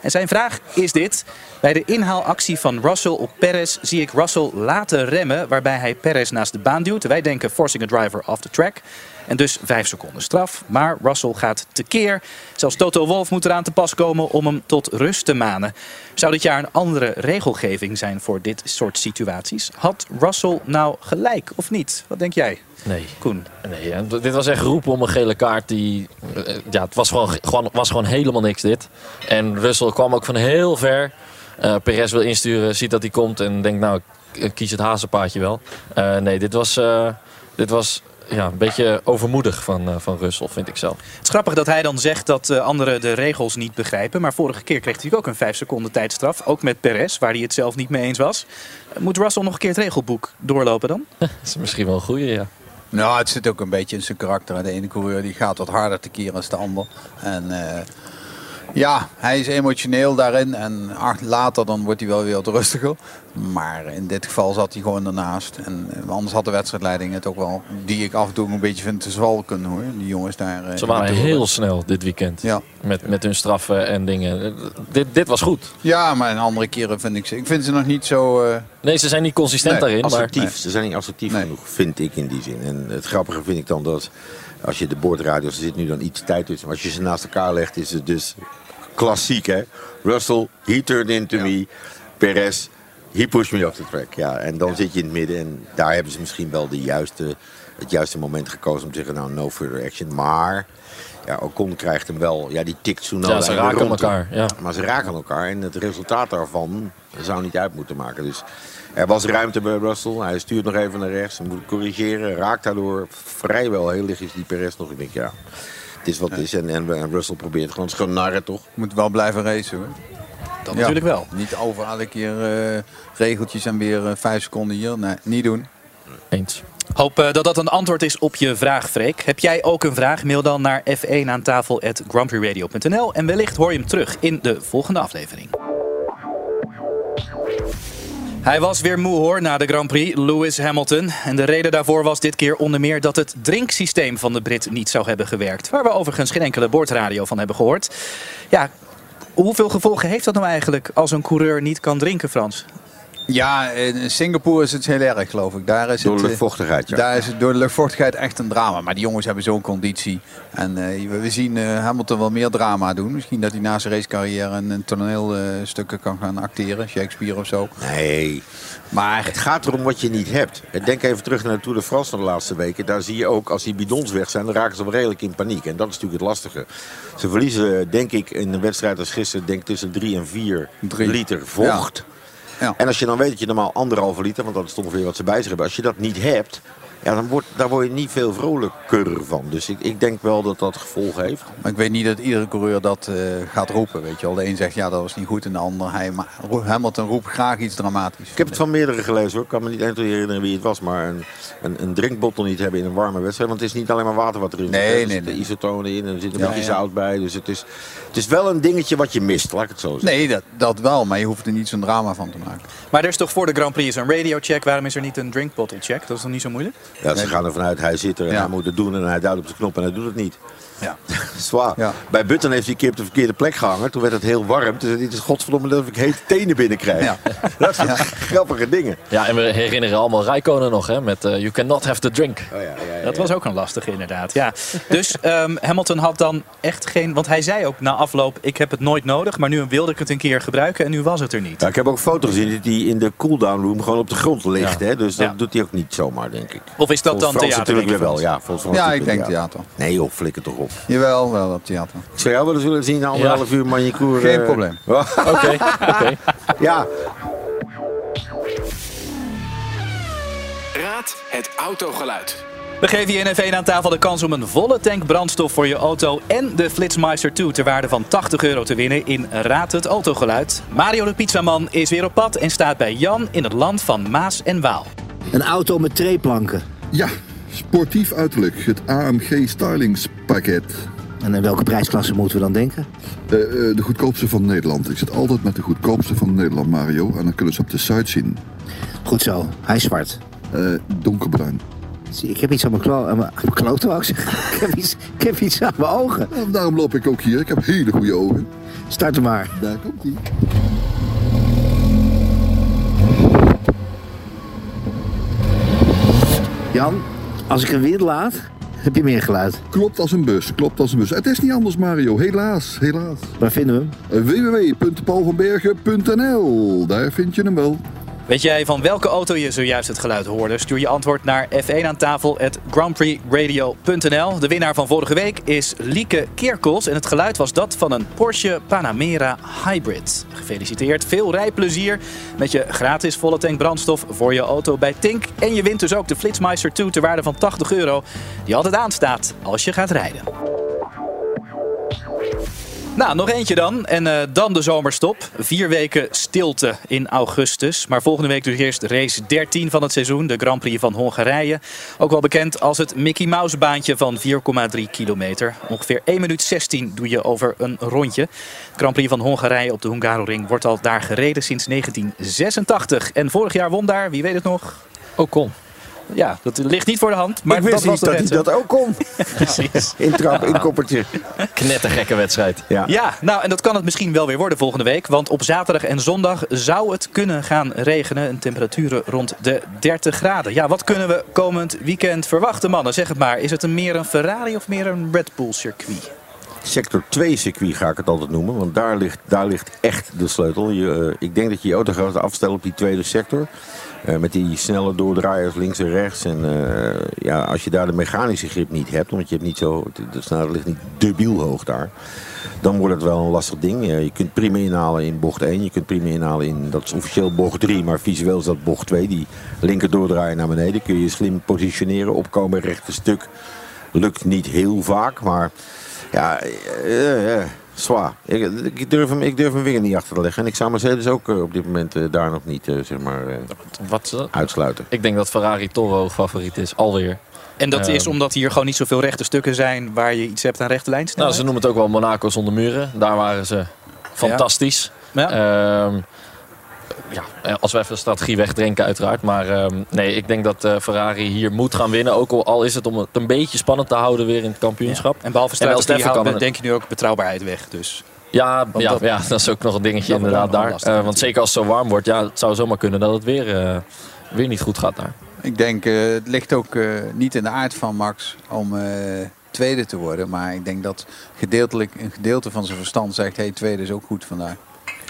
En zijn vraag is dit. Bij de inhaalactie van Russell op Perez zie ik Russell laten remmen... waarbij hij Perez naast de baan duwt. Wij denken forcing a driver off the track... En dus 5 seconden straf. Maar Russell gaat tekeer. Zelfs Toto Wolf moet eraan te pas komen om hem tot rust te manen. Zou dit jaar een andere regelgeving zijn voor dit soort situaties? Had Russell nou gelijk of niet? Wat denk jij? Nee. Koen? Nee, dit was echt roepen om een gele kaart. Die, ja, het was gewoon, gewoon, was gewoon helemaal niks dit. En Russell kwam ook van heel ver. Uh, Perez wil insturen, ziet dat hij komt en denkt nou, ik kies het hazenpaadje wel. Uh, nee, dit was, uh, dit was ja, een beetje overmoedig van, uh, van Russell, vind ik zelf. Het is grappig dat hij dan zegt dat uh, anderen de regels niet begrijpen. Maar vorige keer kreeg hij ook een 5 seconden tijdstraf. Ook met Perez, waar hij het zelf niet mee eens was. Moet Russell nog een keer het regelboek doorlopen dan? [LAUGHS] dat is misschien wel een goede, ja. Nou, het zit ook een beetje in zijn karakter. De ene coureur die gaat wat harder te keren als de ander. En... Uh, ja, hij is emotioneel daarin en later dan wordt hij wel weer wat rustiger. Maar in dit geval zat hij gewoon ernaast. En anders had de wedstrijdleiding het ook wel, die ik af en toe een beetje vind te zwalken hoor. Die jongens daar. Eh, Ze waren heel snel dit weekend. Ja. Met, met hun straffen en dingen. Dit, dit was goed. Ja, maar in andere keren vind ik ze. Ik vind ze nog niet zo. Uh... Nee, ze zijn niet consistent nee, daarin. Assertief. Maar... Ze zijn niet assertief genoeg, vind ik in die zin. En het grappige vind ik dan dat als je de boordradio's, er zit nu dan iets tijd tussen. Maar als je ze naast elkaar legt, is het dus klassiek hè. Russell, he turned into ja. me. Perez, he pushed me off the track. Ja, en dan zit je in het midden en daar hebben ze misschien wel de juiste, het juiste moment gekozen om te zeggen, nou, no further action. Maar ja, Ocon krijgt hem wel, ja, die tikt zo Ja, ze raken elkaar. Ja. Maar ze raken elkaar en het resultaat daarvan zou niet uit moeten maken. Dus er was ruimte bij Russell. Hij stuurt nog even naar rechts. Hij moet corrigeren. Raakt daardoor vrijwel heel lichtjes die Perez nog. Ik denk, ja, het is wat het is. En, en, Russell probeert gewoon, het is gewoon narren toch? Moet wel blijven racen hoor. Dat natuurlijk wel. Niet over elke keer uh, regeltjes en weer uh, vijf seconden hier. Nee, niet doen. Eens. Hoop uh, dat dat een antwoord is op je vraag, Freek. Heb jij ook een vraag? Mail dan naar f1 aan tafel en wellicht hoor je hem terug in de volgende aflevering. Hij was weer moe hoor na de Grand Prix, Lewis Hamilton. En de reden daarvoor was dit keer onder meer dat het drinksysteem van de Brit niet zou hebben gewerkt. Waar we overigens geen enkele boordradio van hebben gehoord. Ja, hoeveel gevolgen heeft dat nou eigenlijk als een coureur niet kan drinken, Frans? Ja, in Singapore is het heel erg, geloof ik. Daar is door het, de luchtvochtigheid, ja. Daar is het door de luchtvochtigheid echt een drama. Maar die jongens hebben zo'n conditie. En uh, we zien uh, Hamilton wel meer drama doen. Misschien dat hij na zijn racecarrière een, een toneelstukken uh, kan gaan acteren. Shakespeare of zo. Nee, maar het gaat erom wat je niet hebt. Denk even terug naar de Tour de France van de laatste weken. Daar zie je ook, als die bidons weg zijn, dan raken ze wel redelijk in paniek. En dat is natuurlijk het lastige. Ze verliezen, denk ik, in een wedstrijd als gisteren... denk tussen 3 en 4 liter vocht... Ja. En als je dan weet dat je normaal anderhalve liter, want dat is ongeveer wat ze bij zich hebben. Als je dat niet hebt, Ja, dan wordt, daar word je niet veel vrolijker van. Dus ik, ik denk wel dat dat gevolgen heeft. Maar ik weet niet dat iedere coureur dat eh, gaat roepen. Weet je wel. De een zegt ja dat was niet goed en de ander hij, maar Hamilton roept graag iets dramatisch. Ik heb het van meerdere gelezen hoor. Ik kan me niet eens herinneren wie het was. Maar een, een, een drinkbottel niet hebben in een warme wedstrijd. Want het is niet alleen maar water wat erin zit. Nee, hè. Er nee, zitten nee. isotonen in en er zit een Ja, beetje ja. zout bij. Dus het is, het is wel een dingetje wat je mist, laat ik het zo zeggen. Nee, dat, dat wel, maar je hoeft er niet zo'n drama van te maken. Maar er is toch voor de Grand Prix een radiocheck. Waarom is er niet een drinkbottle check? Dat is toch niet zo moeilijk? Ja, ze gaan ervan uit, hij zit er en hij moet het doen en hij duwt op zijn knop en hij doet het niet. Ja. [LAUGHS] Zwaar. Bij Button heeft hij een keer op de verkeerde plek gehangen. Toen werd het heel warm. Toen zei hij, het is godverdomme dat ik hete tenen binnenkrijg. [LAUGHS] Dat zijn grappige dingen. Ja, en we herinneren allemaal Rijkonen nog, hè, met eh, You cannot have the drink. Dat was ook een lastige inderdaad. Ja. Dus ehm, Hamilton had dan echt geen... Want hij zei ook na afloop, ik heb het nooit nodig. Maar nu wilde ik het een keer gebruiken en nu was het er niet. Ja, ik heb ook foto's gezien dat hij in de cooldown room gewoon op de grond ligt. Hè? Dus dat Ja. doet hij ook niet zomaar, denk ik. Of is dat Volgens dan Frans theater, natuurlijk weer wel. Ja, volgens Ja, ik denk theater. theater. Nee joh, flikker toch op. Jawel, wel op theater. Ik zou jou wel eens willen zien na anderhalf uur manicure. Geen eh. probleem. [LAUGHS] Oké, [LAUGHS] oké. Ja, Raad het autogeluid. We geven je in F1 aan tafel de kans om een volle tank brandstof voor je auto en de Flitsmeister 2 ter waarde van 80 euro te winnen in Raad het Autogeluid. Mario de Pizzaman is weer op pad en staat bij Jan in het land van Maas en Waal. Een auto met treeplanken. Ja, sportief uiterlijk. Het AMG stylingspakket. En in welke prijsklasse moeten we dan denken? Eh, eh, de goedkoopste van Nederland. Ik zit altijd met de goedkoopste van Nederland, Mario. En dan kunnen ze op de site zien. Goed zo, hij is zwart. Eh, donkerbruin. Zie, ik heb iets aan mijn, klo aan mijn, aan mijn kloten, wou ik zeggen. [LAUGHS] Ik heb, iets, ik heb iets aan mijn ogen. En daarom loop ik ook hier. Ik heb hele goede ogen. Start hem maar. Daar komt hij. Jan, als ik hem weer laat, heb je meer geluid. Klopt als een bus, klopt als een bus. Het is niet anders, Mario. Helaas, helaas. Waar vinden we hem? www.paulvanbergen.nl Daar vind je hem wel. Weet jij van welke auto je zojuist het geluid hoorde? Stuur je antwoord naar F1 aan tafel at grandprixradio.nl. De winnaar van vorige week is Lieke Keerkels en het geluid was dat van een Porsche Panamera Hybrid. Gefeliciteerd, veel rijplezier met je gratis volle tank brandstof voor je auto bij Tink. En je wint dus ook de Flitsmeister 2 ter waarde van 80 euro, die altijd aanstaat als je gaat rijden. Nou, nog eentje dan. En eh, dan de zomerstop. Vier weken stilte in augustus. Maar volgende week dus eerst race 13 van het seizoen. De Grand Prix van Hongarije. Ook wel bekend als het Mickey Mouse baantje van 4,3 kilometer. Ongeveer 1 minuut 16 doe je over een rondje. Grand Prix van Hongarije op de Hungaroring wordt al daar gereden sinds 1986. En vorig jaar won daar, wie weet het nog? Ocon. Ja, dat ligt niet voor de hand. Maar ik wist dat niet dat hij dat ook kon. [LAUGHS] Precies. Intrap, inkoppertje. Knettergekke wedstrijd. Ja. Ja, nou en dat kan het misschien wel weer worden volgende week. Want op zaterdag en zondag zou het kunnen gaan regenen. En temperaturen rond de 30 graden. Ja, wat kunnen we komend weekend verwachten, mannen? Zeg het maar. Is het een meer een Ferrari of meer een Red Bull circuit? Sector 2 circuit ga ik het altijd noemen. Want daar ligt, daar ligt echt de sleutel. Je, eh, ik denk dat je je auto gaat afstellen op die tweede sector. Eh, met die snelle doordraaiers links en rechts. En eh, ja, als je daar de mechanische grip niet hebt, omdat je hebt niet zo, de snelheid ligt niet debiel hoog daar. Dan wordt het wel een lastig ding. Eh, je kunt prima inhalen in bocht 1. Je kunt prima inhalen in, dat is officieel bocht 3. Maar visueel is dat bocht 2. Die linker doordraaien naar beneden. Kun je slim positioneren. Opkomen rechte stuk. Lukt niet heel vaak. Maar ja, zwaar. Ik, ik, durf hem, ik durf hem weer niet achter te leggen. En ik zou Mercedes ook eh, op dit moment eh, daar nog niet eh, zeg maar, eh, Wat, uitsluiten. ik denk dat Ferrari toch wel favoriet is, alweer. En dat is Ehm, omdat hier gewoon niet zoveel rechte stukken zijn waar je iets hebt aan rechte Nou, lijnsnelheid? ze noemen het ook wel Monaco zonder muren. Daar waren ze fantastisch. Ja. Ehm, ja, eh, als we even de strategie wegdrinken uiteraard. Maar ehm, nee, ik denk dat eh, Ferrari hier moet gaan winnen. Ook al- is het om het een beetje spannend te houden weer in het kampioenschap. En behalve En strategie houden, het- denk je nu ook betrouwbaarheid weg. Dus. Ja, Want ja, dat- ja, dat is ook nog een dingetje inderdaad daar. lastig Eh, want zeker als het zo warm wordt, ja, het zou zomaar kunnen dat het weer, weer niet goed gaat daar. Ik denk, eh, het ligt ook niet in de aard van Max om eh, tweede te worden. Maar ik denk dat gedeeltelijk, een gedeelte van zijn verstand zegt, hey, tweede is ook goed vandaag.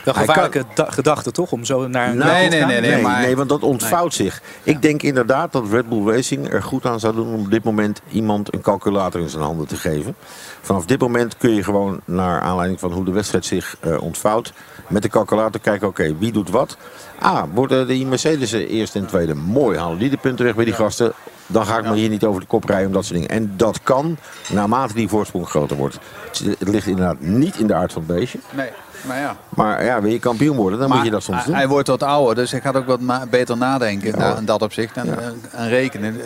Wel gevaarlijke da- gedachte toch? Om zo naar een Nee, nee, nee, Nee, maar- nee, want dat ontvouwt zich. Ik denk inderdaad dat Red Bull Racing er goed aan zou doen om op dit moment iemand een calculator in zijn handen te geven. Vanaf dit moment kun je gewoon naar aanleiding van hoe de wedstrijd zich eh, ontvouwt, met de calculator kijken, oké, wie doet wat? Ah, worden die Mercedes eerst en tweede mooi, halen die de punten weg bij die gasten. dan ga ik me hier niet over de kop rijden om dat soort dingen. En dat kan naarmate die voorsprong groter wordt. Het het ligt inderdaad niet in de aard van het beestje. Nee, maar ja. Maar ja, wil je kampioen worden, dan moet je dat soms hij, doen. hij wordt wat ouder, dus hij gaat ook wat beter nadenken na- in dat opzicht. En, en, en rekenen.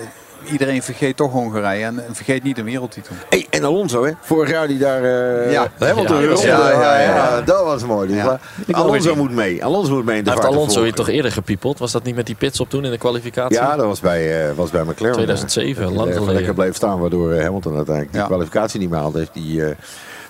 Iedereen vergeet toch Hongarije en, vergeet niet een wereldtitel. Hey, en Alonso, hè? Vorig jaar die daar eh Ja. Hamilton Ja, ja, op- ja, ja, ja. dat was mooi. Dus, Ja. Alonso moet mee. Alonso moet mee in de heeft Alonso volgen. toch eerder gepiepeld? Was dat niet met die pitstop toen in de kwalificatie? Ja, dat was bij, eh was bij McLaren. 2007, Dat hij lang geleden. lekker bleef staan, waardoor eh, Hamilton uiteindelijk die Ja. kwalificatie niet meer haalde. Heeft die, eh,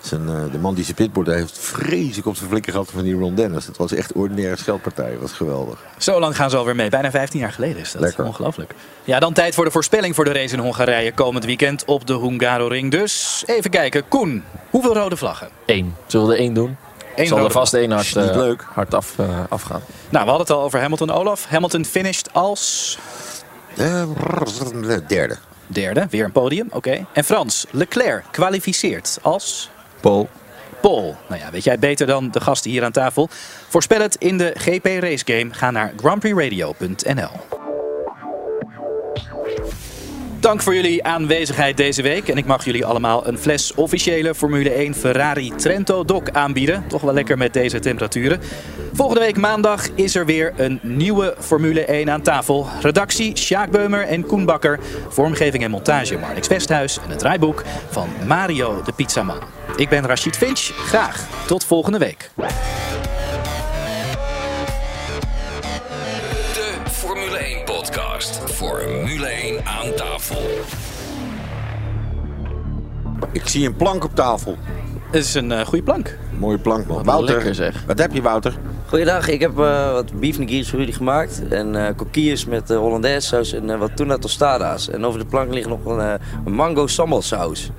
zijn, eh, de man die zijn pitboard heeft vreselijk op zijn flikker gehad van die Ron Dennis. Het was echt ordinaire scheldpartij. Dat was geweldig. Zo lang gaan ze alweer mee. Bijna 15 jaar geleden is dat. Lekker. Ongelooflijk. Ja, dan tijd voor de voorspelling voor de race in Hongarije komend weekend op de Hungaroring. Dus even kijken. Koen, hoeveel rode vlaggen? Eén. Zullen we er één doen? Eén Zal er vast één hard, Is niet eh, leuk. hard af, eh, afgaan. Nou, we hadden het al over Hamilton Olaf. Hamilton finished als Eh, derde. derde. Weer een podium, oké. En Frans, Leclerc kwalificeert als Paul. Paul. Nou ja, weet jij beter dan de gasten hier aan tafel. Voorspel het in de GP Race Game. Ga naar grandprixradio.nl. Dank voor jullie aanwezigheid deze week. En ik mag jullie allemaal een fles officiële Formule 1 Ferrari Trento Doc aanbieden. Toch wel lekker met deze temperaturen. Volgende week maandag is er weer een nieuwe Formule 1 aan tafel. Redactie Sjaak Beumer en Koen Bakker. Vormgeving en montage Marnix Westhuis. En het draaiboek van Mario de Pizzaman. Ik ben Rachid Finch. Graag tot volgende week. Formule 1 podcast. Formule 1 aan tafel. Ik zie een plank op tafel. Het is een eh, goede plank. Mooie plank, man. Wouter, lekker, zeg. wat heb je, Wouter? Goeiedag, ik heb eh, wat beef nigiris voor jullie gemaakt. En eh kokkies met uh, Hollandaise saus en wat tuna tostada's. En over de plank ligt nog een, eh, mango sambal saus.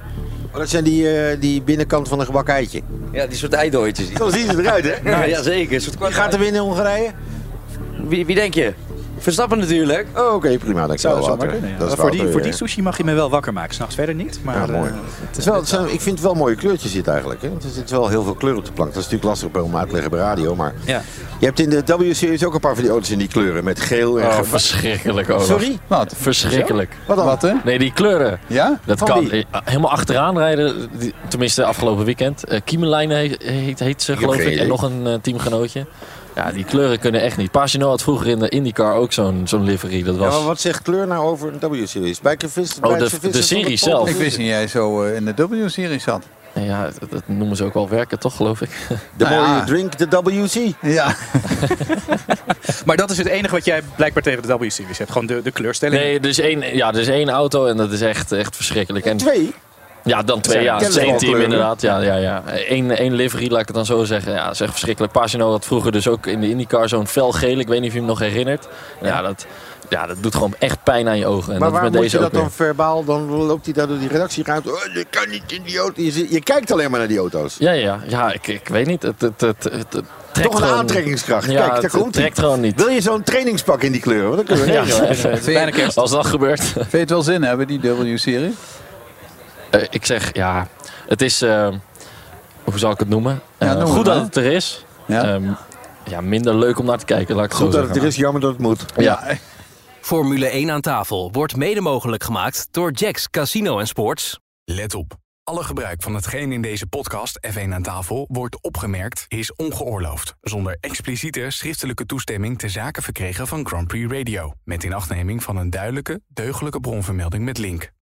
Oh, dat zijn die, eh, die binnenkant van een gebakken eitje. Ja, die soort eidooitjes. Zo zien ze eruit, hè? Nou, [LAUGHS] ja, zeker. Een soort Wie gaat er winnen in Hongarije? Wie, wie denk je? Verstappen natuurlijk. Oh, oké, prima. Dat Zou wel, kunnen. ja. Dat is voor, die, voor die sushi mag je me wel wakker maken. S'nachts verder niet. Maar, Ja, mooi. eh, Het is wel, het zijn, ik vind het wel mooie kleurtjes zitten eigenlijk. Hè? Er zit wel heel veel kleur op de plank. Dat is natuurlijk lastig om uit te leggen bij radio. Maar ja. je hebt in de W-series ook een paar van die auto's in die kleuren. Met geel en Oh, verschrikkelijk, Olaf. Sorry? Wat? Verschrikkelijk. Wat dan? Wat hè? Nee, die kleuren. Ja? Dat Van kan. wie? Helemaal achteraan rijden. Tenminste, afgelopen weekend. Uh, Kiemenlijnen heet, heet, heet ze, geloof geen ik. En nog een eh, teamgenootje. Ja, die kleuren kunnen echt niet. Pagino had vroeger in de IndyCar ook zo'n zo'n livery. Dat Ja, was... maar wat zegt kleur nou over een W-series? Bij Oh, de- de serie zelf. Ik wist niet jij zo eh, in de W-serie zat. Ja, dat, dat noemen ze ook wel werken, toch, geloof ik? De Nou more ja. you drink, de WC. Ja. [LAUGHS] maar dat is het enige wat jij blijkbaar tegen de W-series hebt. Gewoon de, de kleurstelling. Nee, er is één, ja, er is één auto en dat is echt, echt verschrikkelijk. En, Twee? Ja, dan twee. Ja, het team inderdaad. Ja, ja, ja. Eén, één livery, laat ik het dan zo zeggen. Ja, dat is echt verschrikkelijk. Pagino had vroeger dus ook in de IndyCar zo'n felgeel. Ik weet niet of je hem nog herinnert. Ja, dat, ja, dat doet gewoon echt pijn aan je ogen. En Maar dat is waar met moet je dat dan verbaal? Dan loopt hij daar door die redactieruimte. Oh, je kan niet in die auto. Je, je kijkt alleen maar naar die auto's. Ja, ja, ja. Ik, ik weet niet. Het, het, het, het, het trekt Toch een gewoon- aantrekkingskracht. Ja, Kijk, daar het, komt trekt gewoon niet. Wil je zo'n trainingspak in die kleuren? Want dan kunnen [LAUGHS] we Ja, als dat gebeurt. Vind je het wel zin hebben, die W-serie? Eh, ik zeg, ja, het is... eh, hoe zal ik het noemen? Ja, Eh, noem goed dat het er is. Ja. Ehm, ja, minder leuk om naar te kijken, laat ik het Goed zo dat het er is, jammer dat het moet. Ja. Formule 1 aan tafel wordt mede mogelijk gemaakt door Jacks Casino en Sports. Let op. Alle gebruik van hetgeen in deze podcast F1 aan tafel wordt opgemerkt is ongeoorloofd. Zonder expliciete schriftelijke toestemming te zaken verkregen van Grand Prix Radio. Met inachtneming van een duidelijke, deugdelijke bronvermelding met link.